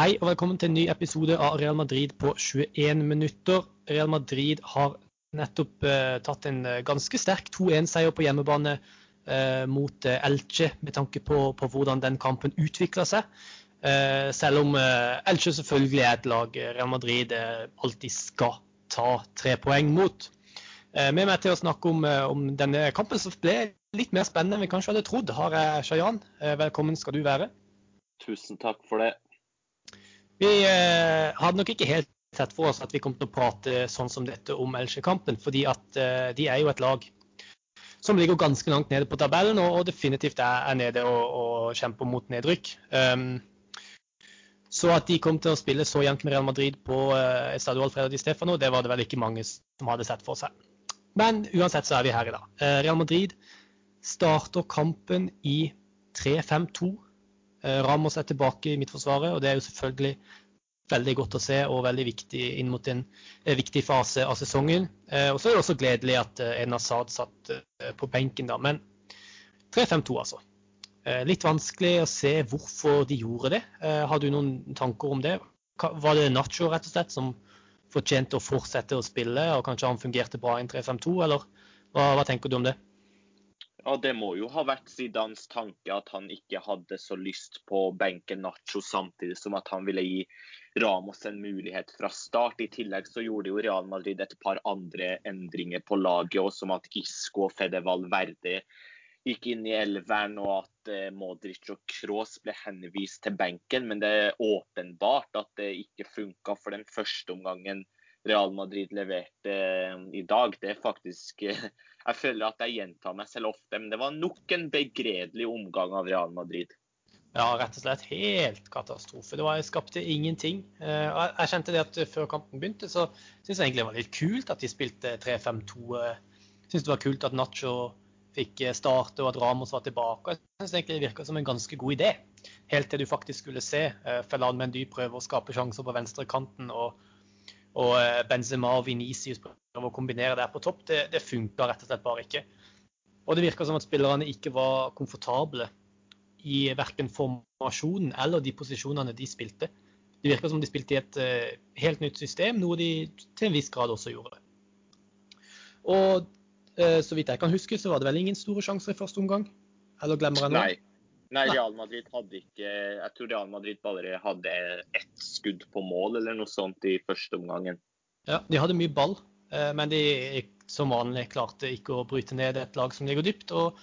Hei og velkommen til en ny episode av Real Madrid på 21 minutter. Real Madrid har nettopp eh, tatt en eh, ganske sterk 2-1-seier på hjemmebane eh, mot eh, Elche, med tanke på, på hvordan den kampen utvikla seg. Eh, selv om eh, Elche selvfølgelig er et lag Real Madrid alltid skal ta tre poeng mot. Med meg til å snakke om, om, denne kampen som ble litt mer spennende enn vi kanskje hadde trodd, har jeg Shayan. Velkommen skal du være. Tusen takk for det. Vi eh, hadde nok ikke helt sett for oss at vi kom til å prate sånn som dette om Elche-kampen, fordi at eh, de er jo et lag som ligger ganske langt nede på tabellen, og, definitivt er, nede og, og, kjemper mot nedrykk. Um, så at de kom til å spille så jevnt med Real Madrid på uh, Estadio Alfredo Di Stefano, det var det vel ikke mange som hadde sett for seg. Men uansett så er vi her i dag. Uh, Real Madrid starter kampen i 3-5-2 Eh, Ramos er tilbake i midtforsvaret, og det er jo selvfølgelig veldig godt å se og veldig viktig inn mot en, en viktig fase av sesongen. Eh, og så er det også gledelig at eh, En Asaad satt på benken, da. Men 3-5-2, altså. Litt vanskelig å se hvorfor de gjorde det. Har du noen tanker om det? Var det Nacho rett og slett som fortjente å fortsette å spille, og kanskje han fungerte bra i en 3-5-2, eller hva, hva tenker du om det? Ja, Det må jo ha vært Zidans tanke at han ikke hadde så lyst på å benke Nacho, samtidig som at han ville gi Ramos en mulighet fra start. I tillegg så gjorde jo Real Madrid et par andre endringer på laget, også, som at Isco og Fedeval Verde gikk inn i elveren, og at eh, Modric og Kroos ble henvist til benken. Men det er åpenbart at det ikke funka for den første omgangen Real Madrid leverte eh, i dag. Det er faktisk eh, Jeg føler at jeg gjentar meg selv ofte, men det var nok en begredelig omgang av Real Madrid. Ja, rett og slett helt katastrofe. Det var, jeg skapte ingenting. Eh, jeg kjente det at før kampen begynte, så syntes jeg egentlig det var litt kult at de spilte 3-5-2. Syns det var kult at Nacho fikk starte og at Ramos var tilbake. Jeg synes egentlig det virka som en ganske god idé. Helt til du faktisk skulle se Felan Mendy prøve å skape sjanser på venstrekanten. og og eh, Benzema og Venicius prøver å kombinere der på topp. Det, det funka rett og slett bare ikke. Og det virka som at spillerne ikke var komfortable i verken formasjonen eller de posisjonene de spilte. Det virka som de spilte i et uh, helt nytt system, noe de til en viss grad også gjorde. Og uh, så vidt jeg kan huske, så var det vel ingen store sjanser i første omgang? Eller glemmer jeg noe? Nei. Nei, Real Madrid hadde ikke Jeg tror Real Madrid bare hadde ett skudd på mål eller noe sånt i første omgangen. Ja, de hadde mye ball, eh, men de som vanlig klarte ikke å bryte ned et lag som ligger dypt. Og,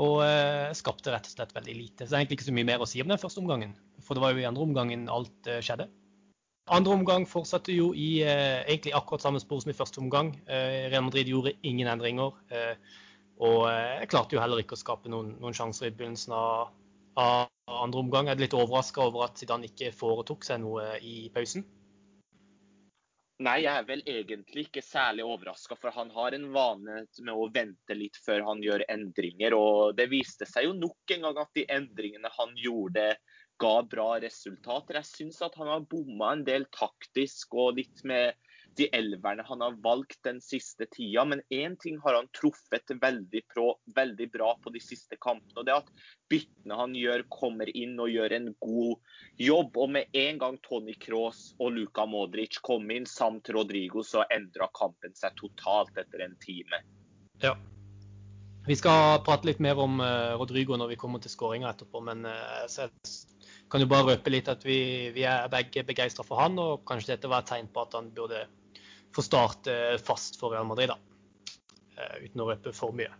og eh, skapte rett og slett veldig lite. Så det er egentlig ikke så mye mer å si om den første omgangen. For det var jo i andre omgangen alt eh, skjedde. Andre omgang fortsatte jo i egentlig akkurat samme spor som i første omgang. Real Madrid gjorde ingen endringer. Og jeg eh, klarte jo heller ikke å skape noen, noen sjanser i begynnelsen av, av, andre omgang. Jeg er litt overraska over at Zidane ikke foretok seg noe i pausen. Nei, jeg er vel egentlig ikke særlig overraska, for han har en vane med å vente litt før han gjør endringer. Og det viste seg jo nok en gang at de endringene han gjorde, ga bra resultater. Jeg syns at han har bomma en del taktisk og litt med de elverne han har valgt den siste tida. Men én ting har han truffet veldig, pro, veldig, bra på de siste kampene. og det er at Byttene han gjør, kommer inn og gjør en god jobb. Og med en gang Tony Cross og Luka Modric kom inn, samt Rodrigo, så endra kampen seg totalt etter en time. Ja. Vi skal prate litt mer om uh, Rodrigo når vi kommer til skåringa etterpå. Men uh, jeg kan jo bare røpe litt at vi, vi er begge begeistra for han, og kanskje dette var et tegn på at han burde få starte fast for Real Madrid, da. Eh, uten å røpe for mye.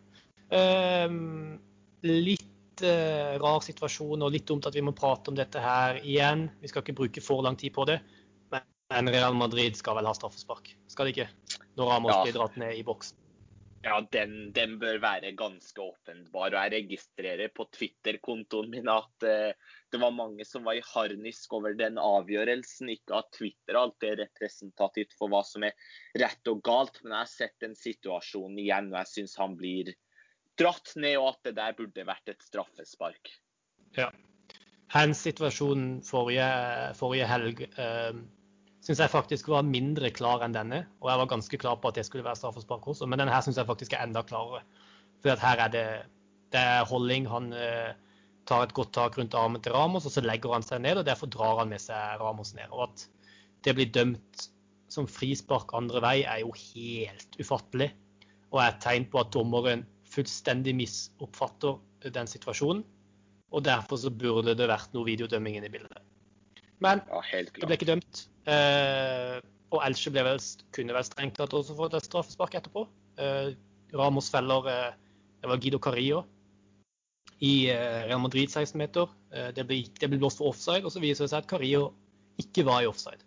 Ehm, litt eh, rar situasjon og litt dumt at vi må prate om dette her igjen. Vi skal ikke bruke for lang tid på det. Men Real Madrid skal vel ha straffespark, skal de ikke? Når Ramos ja. blir dratt ned i boksen. Ja, den, den, bør være ganske åpenbar. Og jeg registrerer på Twitter-kontoen min at uh, det var mange som var i harnisk over den avgjørelsen. Ikke at Twitter alltid er representativt for hva som er rett og galt, men jeg har sett den situasjonen igjen, og jeg syns han blir dratt ned, og at det der burde vært et straffespark. Ja. Hans situasjon forrige, forrige helg uh, syns jeg faktisk var mindre klar enn denne. Og jeg var ganske klar på at det skulle være straffespark også, men denne her syns jeg faktisk er enda klarere. For her er det, det er holding. Han, eh, tar et godt tak rundt armen til Ramos, og så legger han seg ned, og derfor drar han med seg Ramos ned. Og at det blir dømt som frispark andre vei, er jo helt ufattelig. Og er et tegn på at dommeren fullstendig misoppfatter den situasjonen. Og derfor så burde det vært noe videodømming inne i bildet. Men Ja, det ble ikke dømt. Eh, og Elche ble vel, kunne vel strengt tatt også fått et straffespark etterpå. Eh, Ramos feller eh, det var Guido Carrillo i eh, Real Madrid 16 meter. Eh, det, ble, det ble blåst for offside, og så viser det seg at Carrillo ikke var i offside.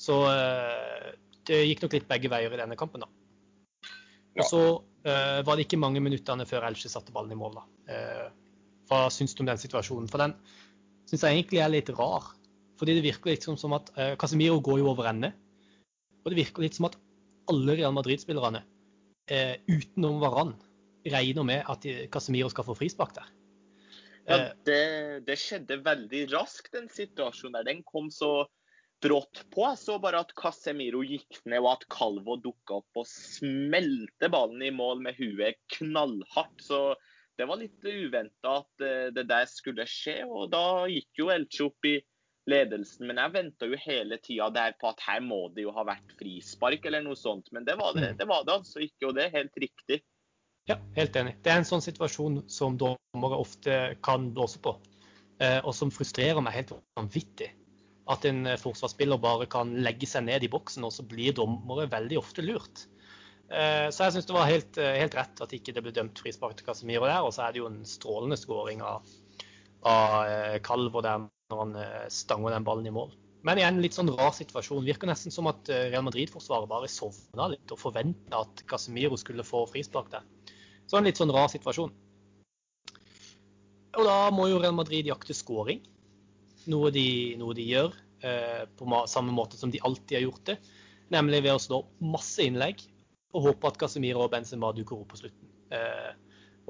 Så eh, det gikk nok litt begge veier i denne kampen, da. Og så eh, var det ikke mange minuttene før Elche satte ballen i mål, da. Hva syns du om den situasjonen? For den syns jeg egentlig er litt rar. Fordi det virker litt som, som at eh, Casemiro går jo over ende. Og det virker litt som at alle Real Madrid-spillerne, eh, utenom Varan, regner med at Casemiro skal få frispark der. Ja, Eh, det, det skjedde veldig raskt, den situasjonen der. Den kom så brått på. Jeg så bare at Casemiro gikk ned, og at Calvo dukka opp og smelte ballen i mål med huet knallhardt. Så det var litt uventa at eh, det der skulle skje, og da gikk jo Elche opp i ledelsen. Men jeg venta jo hele tida der på at her må det jo ha vært frispark eller noe sånt. Men det var det, Mm. det, var det altså ikke, og det er helt riktig. Ja, helt enig. Det er en sånn situasjon som dommere ofte kan blåse på, eh, og som frustrerer meg helt vanvittig. At en eh, forsvarsspiller bare kan legge seg ned i boksen, og så blir dommere veldig ofte lurt. Eh, Så jeg syns det var helt, helt rett at ikke det ble dømt frispark til Casemiro der. Og så er det jo en strålende skåring av, av Kalvo der når han eh, stanger den ballen i mål. Men igjen litt sånn rar situasjon. Virker nesten som at eh, Real Madrid-forsvaret bare sovna litt og forventa at Casemiro skulle få frispark der. Så en litt sånn rar situasjon. Og da må jo Real Madrid jakte scoring, noe noe de gjør eh, på samme måte som de alltid har gjort det. Nemlig ved å slå masse innlegg og håpe at Casemiro og Benzema dukker opp på slutten.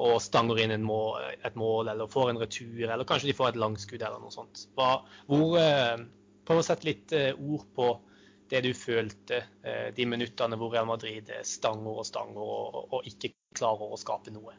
Og stanger inn mål, et mål, eller får en retur, eller kanskje de får et langskudd eller noe sånt. Hva, hvor, eh, prøv å sette litt eh, ord på det du følte eh, de minuttene hvor Real Madrid stanger og stanger og, og ikke klarer å skape noe.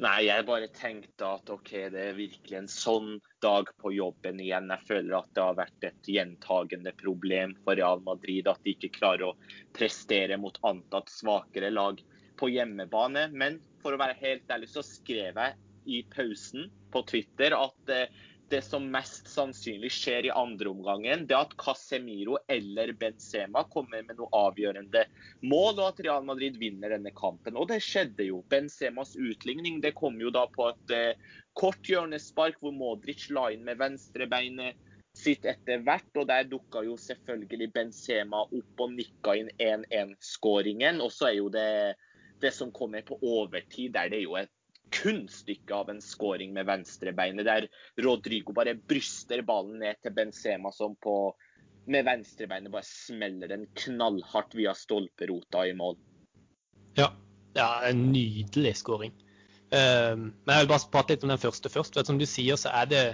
Nei, jeg bare tenkte at OK, det er virkelig en sånn dag på jobben igjen. Jeg føler at det har vært et gjentagende problem for Real Madrid at de ikke klarer å prestere mot antatt svakere lag på hjemmebane. Men for å være helt ærlig så skrev jeg i pausen på Twitter at eh, det som mest sannsynlig skjer i andre omgangen, det er at Casemiro eller Benzema kommer med noe avgjørende mål, og at Real Madrid vinner denne kampen. Og det skjedde jo. Benzemas utligning det kom jo da på et eh, kort hjørnespark hvor Modric la inn med venstrebeinet sitt etter hvert. Og der dukka jo selvfølgelig Benzema opp og nikka inn 1-1-skåringen. Og så er jo det det som kommer på overtid, der det er jo et kunststykke av en skåring med venstrebeinet, der Rodrigo bare bryster ballen ned til Benzema som på med venstrebeinet bare smeller den knallhardt via stolperota i mål. Ja, ja en nydelig skåring. Um, men jeg vil bare prate litt om den første først. for Som du sier, så er det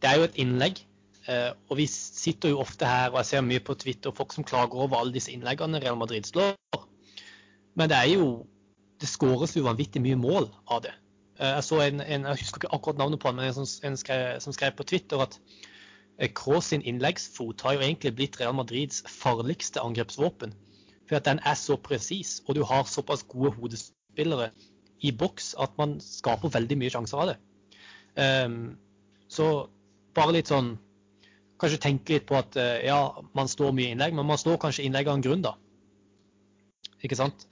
det er jo et innlegg. Uh, og vi sitter jo ofte her, og jeg ser mye på Twitter, folk som klager over alle disse innleggene Real Madrid slår. Men det er jo det skåres jo vanvittig mye mål av det. Uh, jeg så en, en, jeg husker ikke akkurat navnet på han, men en, som, en skrev, som skrev på Twitter at Kroos sin innleggsfot har jo egentlig blitt Real Madrids farligste angrepsvåpen. For at den er så presis, og du har såpass gode hodespillere i boks at man skaper veldig mye sjanser av det. Um, så bare litt sånn Kanskje tenke litt på at uh, ja, man står mye innlegg, men man står kanskje innlegg av en grunn, da. Ikke sant?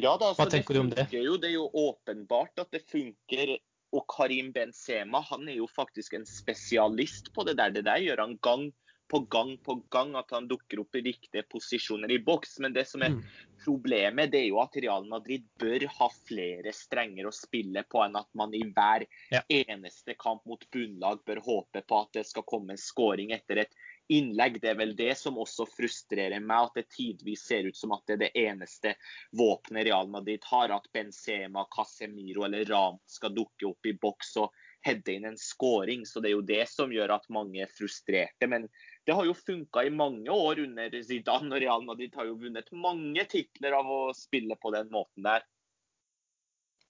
Ja da, Hva tenker du om det? Jo, det er jo åpenbart at det funker. Og Karim Benzema han er jo faktisk en spesialist på det der. Det der gjør han gang på gang på gang, at han dukker opp i riktige posisjoner i boks. Men det som er Mm. problemet, det er jo at Real Madrid bør ha flere strenger å spille på enn at man i hver Ja. eneste kamp mot bunnlag bør håpe på at det skal komme en skåring etter et innlegg. Det er vel det som også frustrerer meg, at det tidvis ser ut som at det er det eneste våpenet Real Madrid har. At Benzema, Casemiro eller Ram skal dukke opp i boks og heade inn en scoring. Så det er jo det som gjør at mange er frustrerte. Men det har jo funka i mange år under Zidane, og Real Madrid har jo vunnet mange titler av å spille på den måten der.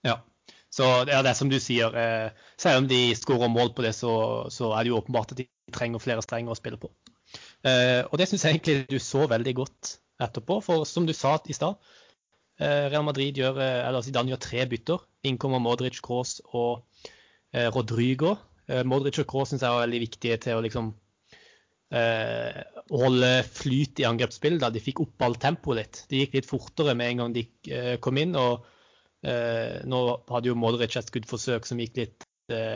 Ja. Så det er det som du sier. Eh, selv om de skårer mål på det, så, så, er det jo åpenbart at de trenger flere strenger å spille på. Eh, og det syns jeg egentlig du så veldig godt etterpå. For som du sa i stad, eh, Real Madrid gjør, eh, eller Zidane gjør tre bytter. Innkommer Modric, Cross og Rodrygo. Modric og Cross syns jeg er veldig viktige til å liksom holde flyt i angrepsspillet. da De fikk opp all tempoet litt. De gikk litt fortere med en gang de kom inn. og Nå hadde jo Modric et skuddforsøk som gikk litt,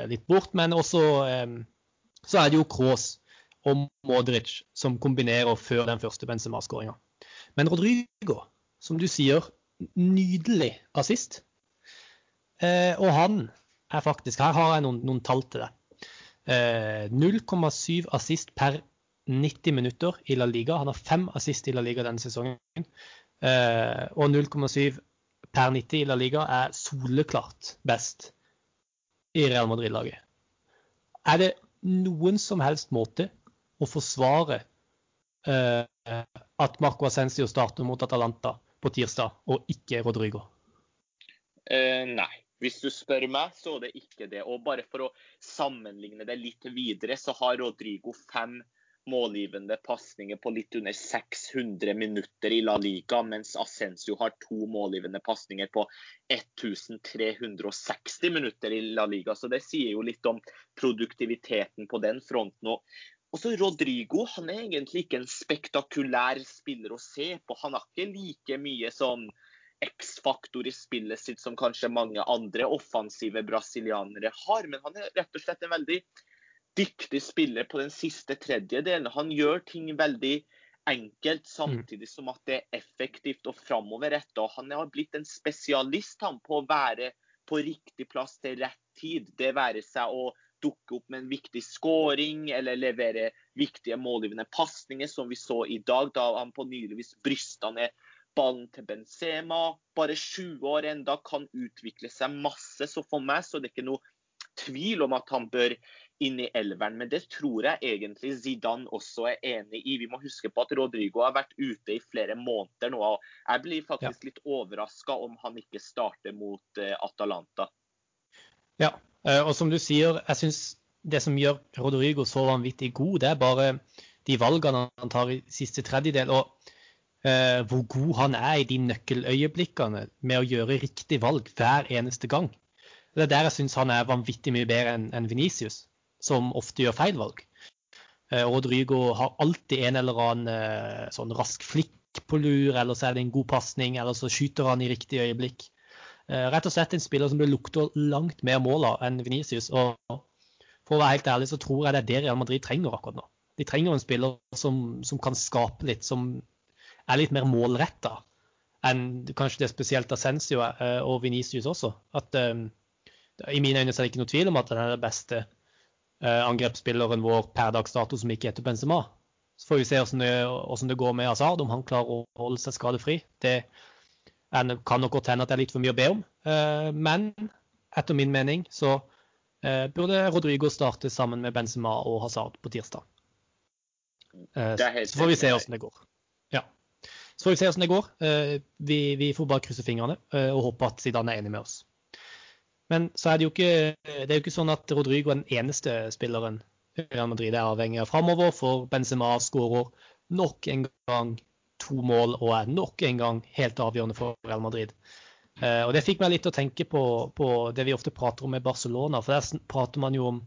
litt bort, men også så er det jo Kroos og Modric som kombinerer før den første Benzema-skåringa. Men Rodrigo, som du sier, nydelig assist. Eh, og han er faktisk Her har jeg noen, noen tall til deg. 0,7 assist per 90 minutter i La Liga. Han har fem assist i La Liga denne sesongen. Eh, og 0,7 per 90 i La Liga er soleklart best i Real Madrid-laget. Er det noen som helst måte å forsvare eh, at Marco Ascencio starter mot Atalanta på tirsdag, og ikke Rodrigo? Eh, nei. Hvis du spør meg, så er det ikke det. Og bare for å sammenligne det litt videre, så har Rodrigo fem målgivende pasninger på litt under 600 minutter i La Liga, mens Ascencio har to målgivende pasninger på 1360 minutter i La Liga. Så det sier jo litt om produktiviteten på den fronten. Og så Rodrigo han er egentlig ikke en spektakulær spiller å se på. Han har ikke like mye sånn X-faktor i spillet sitt som kanskje mange andre offensive brasilianere har. Men han er rett og slett en veldig dyktig spiller på den siste tredjedelen. Han gjør ting veldig enkelt, mm. samtidig som at det er effektivt og framoverretta. Han har blitt en spesialist han, på å være på riktig plass til rett tid. Det være seg å dukke opp med en viktig skåring eller levere viktige målgivende pasninger, som vi så i dag, da han på nyligvis brysta ned ballen til Benzema. Bare 20 år enda kan utvikle seg masse. Så for meg så er det ikke noe tvil om at han bør inn i elveren. Men det tror jeg egentlig Zidane også er enig i. Vi må huske på at Rodrigo har vært ute i flere måneder nå. og Jeg blir faktisk litt overraska om han ikke starter mot uh, Atalanta. Ja, eh, og som du sier, jeg syns det som gjør Rodrigo så vanvittig god, det er bare de valgene han tar i siste tredjedel. og uh, hvor god han er i de nøkkeløyeblikkene med å gjøre riktig valg hver eneste gang. Det er der jeg syns han er vanvittig mye bedre enn en Venicius som ofte gjør feil valg. Eh, Rodrigo har alltid en eller annen eh, sånn rask flikk på lur, eller så er det en god pasning, eller så skyter han i riktig øyeblikk. Eh, rett og slett en spiller som det lukter langt mer mål enn Venicius. Og for å være helt ærlig så tror jeg det er det Real Madrid trenger akkurat nå. De trenger en spiller som, som kan skape litt, som er litt mer målretta enn kanskje det spesielt Ascencio og Venicius også. At um, I mine øyne er det ikke noe tvil om at han er den beste uh, angrepsspilleren vår per dags dato som ikke heter Benzema. Så får vi se hvordan det, det går med Hazard, om han klarer å holde seg skadefri. Det kan nok godt hende at det er litt for mye å be om. Eh, men etter min mening så eh, burde Rodrigo starte sammen med Benzema og Hazard på tirsdag. Så får vi se hvordan det går. Ja. Så får vi se hvordan det går. Vi, vi får bare krysse fingrene og håpe at Zidane er enig med oss. Men så er det jo ikke, det jo ikke sånn at Rodrigo er den eneste spilleren Real Madrid er avhengig av framover, for Benzema skårer nok en gang to mål og er nok en gang helt avgjørende for Real Madrid. Eh, og Det fikk meg litt å tenke på, på, det vi ofte prater om med Barcelona. For der prater man jo om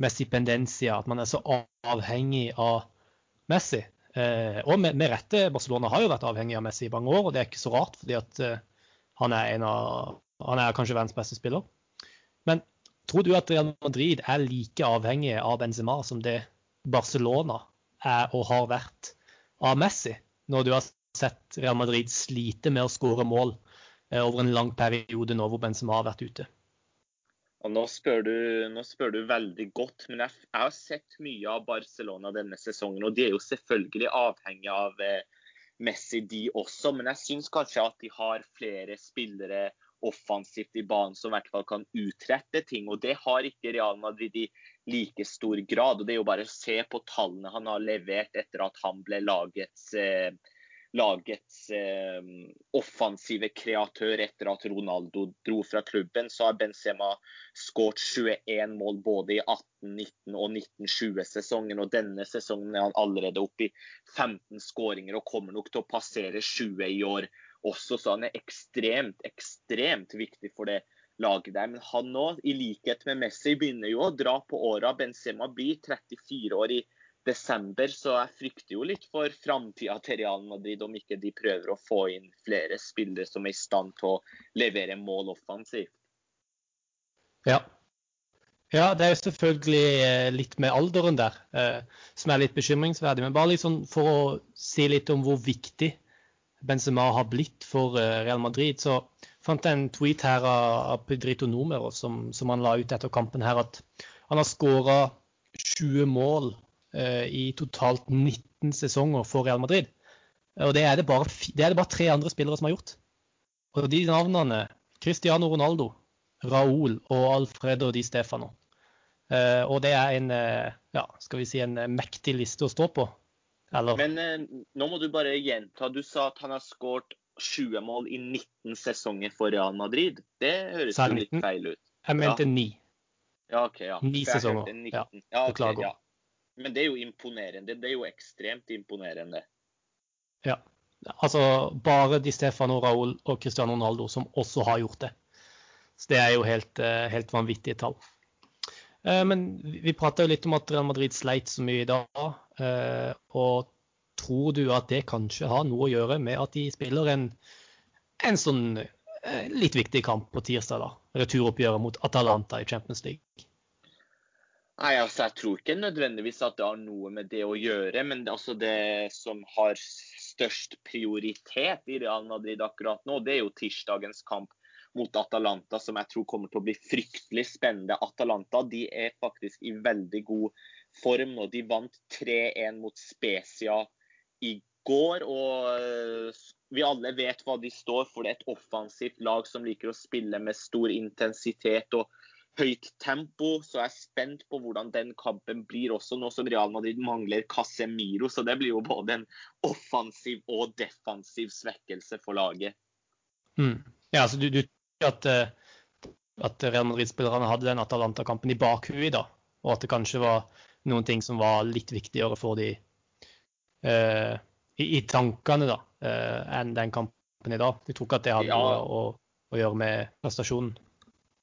Messi pendencia, at man er så avhengig av Messi. Eh, og med, med, rette, Barcelona har jo vært avhengig av Messi i mange år, og det er ikke så rart, fordi at eh, han er av han er kanskje verdens beste spiller. Men tror du at Real Madrid er like avhengig av Benzema som det Barcelona er og har vært av Messi, når du har sett Real Madrid slite med å skåre mål eh, over en lang periode nå hvor Benzema har vært ute? Og nå spør, du, nå spør, du, veldig godt, men jeg, jeg, har sett mye av Barcelona denne sesongen. Og de er jo selvfølgelig avhengig av eh, Messi, de også. Men jeg syns kanskje at de har flere spillere offensivt i banen som i hvert fall kan utrette ting. og Det har ikke Real Madrid i like stor grad. og Det er jo bare å se på tallene han har levert etter at han ble lagets eh, lagets eh, offensive kreatør etter at Ronaldo dro fra klubben, så har Benzema skåret 21 mål både i 18-, 19- og 19-20-sesongen. Og denne sesongen er han allerede oppe i 15 skåringer og kommer nok til å passere 20 i år også. Så han er ekstremt, ekstremt viktig for det laget der. Men han nå, i likhet med Messi, begynner jo å dra på åra. Benzema blir 34 år i desember, så jeg frykter jo litt for framtida til Real Madrid om ikke de prøver å få inn flere spillere som er i stand til å levere mål offensivt. Ja. ja det er jo selvfølgelig eh, litt med alderen der eh, som er litt bekymringsverdig. Men bare liksom for å si litt om hvor viktig Benzema har blitt for eh, Real Madrid, så fant jeg en tweet her av Pedrito Numero som, som, han la ut etter kampen her, at han har skåra 20 mål eh, i totalt 19 sesonger for Real Madrid. Og det er det, bare, det er det bare tre andre spillere som har gjort. Og de navnene, Cristiano Ronaldo, Raúl og Alfredo Di Stefano. Eh, og det er en, eh, ja, skal vi si, en mektig liste å stå på. Eller? Men eh, nå må du bare gjenta. Du sa at han har skåret 20 mål i 19 sesonger for Real Madrid. Det høres jo litt feil ut. Jeg mente ni. Ja, ok, ja. Ni sesonger. Ja, ja, okay, ja. Men det er jo imponerende. Det er jo ekstremt imponerende. Ja. Altså bare Di Stefano, Raúl og Cristiano Ronaldo som også har gjort det. Så det er jo helt, eh, helt vanvittige tall. Eh, men vi prata litt om at Real Madrid sleit så mye i dag. Eh, og tror du at det kanskje har noe å gjøre med at de spiller en, en sånn eh, litt viktig kamp på tirsdag, da? Returoppgjøret mot Atalanta i Champions League? Nei, altså Jeg tror ikke nødvendigvis at det har noe med det å gjøre. Men det, altså det som har størst prioritet i Real Madrid akkurat nå, det er jo tirsdagens kamp mot Atalanta, som jeg tror kommer til å bli fryktelig spennende. Atalanta de er faktisk i veldig god form Og De vant 3-1 mot Spezia i går. og eh, vi alle vet hva de står for. Det er et offensivt lag som liker å spille med stor intensitet og høyt tempo. Så jeg er spent på hvordan den kampen blir også, nå som Real Madrid mangler Casemiro. Så det blir jo både en offensiv og defensiv svekkelse for laget. Mm. Ja, altså du, du at, eh, at Real Madrid-spillerne hadde den Atalanta-kampen i bakhuet, da, og at det kanskje var noen ting som var litt viktigere for de uh, i, i, tankene da, uh, enn den kampen i dag. De tror ikke at det hadde ja. noe å, å, gjøre med prestasjonen.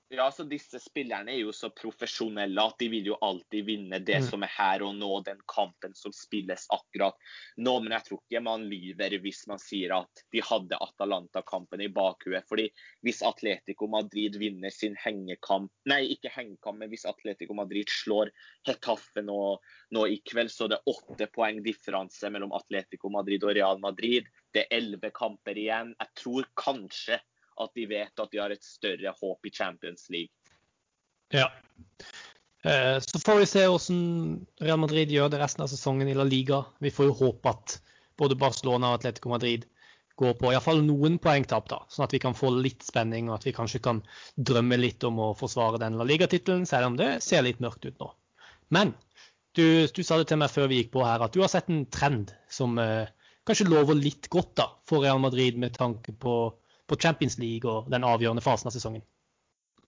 Ja, så Disse spillerne er jo så profesjonelle at de vil jo alltid vinne det mm. som er her og nå, den kampen som spilles akkurat nå. Men jeg tror ikke man lyver hvis man sier at de hadde Atalanta-kampen i bakhuet. fordi hvis Atletico Madrid vinner sin hengekamp Nei, ikke hengekamp, men hvis Atletico Madrid slår Hetafe nå, nå i kveld, så det er åtte poeng differanse mellom Atletico Madrid og Real Madrid. Det er elleve kamper igjen. Jeg tror kanskje at de vet at de har et større håp i Champions League. Ja. Eh, så får vi se hvordan Real Madrid gjør det resten av sesongen i La Liga. Vi får jo håpe at både Barcelona og Atletico Madrid går på iallfall noen poengtap, da, sånn at vi kan få litt spenning og at vi kanskje kan drømme litt om å forsvare den La Liga-tittelen, selv om det ser litt mørkt ut nå. Men du, du, sa det til meg før vi gikk på her, at du har sett en trend som eh, kanskje lover litt godt da, for Real Madrid med tanke på på Champions League og den avgjørende fasen av sesongen?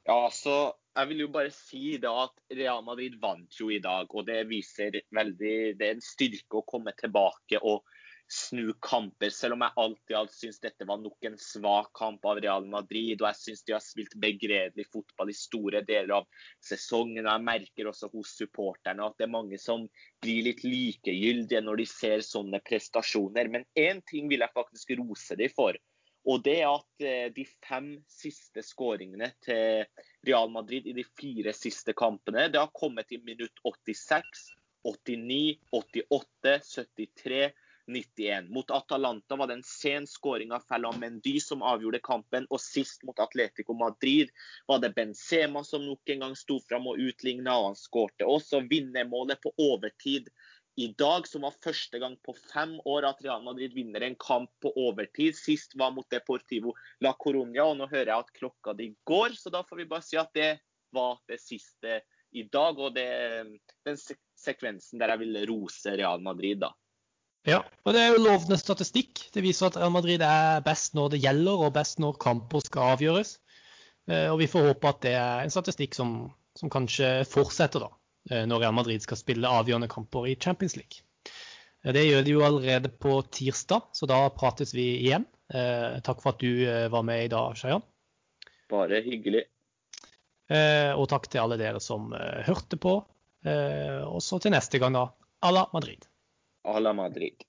Ja, så jeg vil jo bare si da at Real Madrid vant jo i dag. og Det viser veldig, det er en styrke å komme tilbake og snu kamper. Selv om jeg alltid alt syns dette var nok en svak kamp av Real Madrid. Og jeg syns de har spilt begredelig fotball i store deler av sesongen. og Jeg merker også hos supporterne at det er mange som blir litt likegyldige når de ser sånne prestasjoner. Men én ting vil jeg faktisk rose dem for. Og det er at eh, de fem siste skåringene til Real Madrid i de fire siste kampene, det har kommet i minutt 86, 89, 88, 73, 91. Mot Atalanta var det en sen skåring av Ferland Mendy som avgjorde kampen. Og sist mot Atletico Madrid var det Benzema som nok en gang sto fram og utligna. Og han skårte også vinnermålet på overtid i dag, som var første gang på fem år at Real Madrid vinner en kamp på overtid. Sist var mot Deportivo la Coruña, og nå hører jeg at klokka di går. Så da får vi bare si at det var det siste i dag, og det, den sekvensen der jeg ville rose Real Madrid, da. Ja, og det er jo lovende statistikk. Det viser at Real Madrid er best når det gjelder, og best når kamper skal avgjøres. Eh, og vi får håpe at det er en statistikk som, som kanskje fortsetter da, når Real Madrid skal spille avgjørende kamper i Champions League. Eh, det gjør de jo allerede på tirsdag, så da prates vi igjen. Takk for at du var med i dag, Shayan. Bare hyggelig. Og takk til alle dere som hørte på. Og så til neste gang, da. À la Madrid. À la Madrid.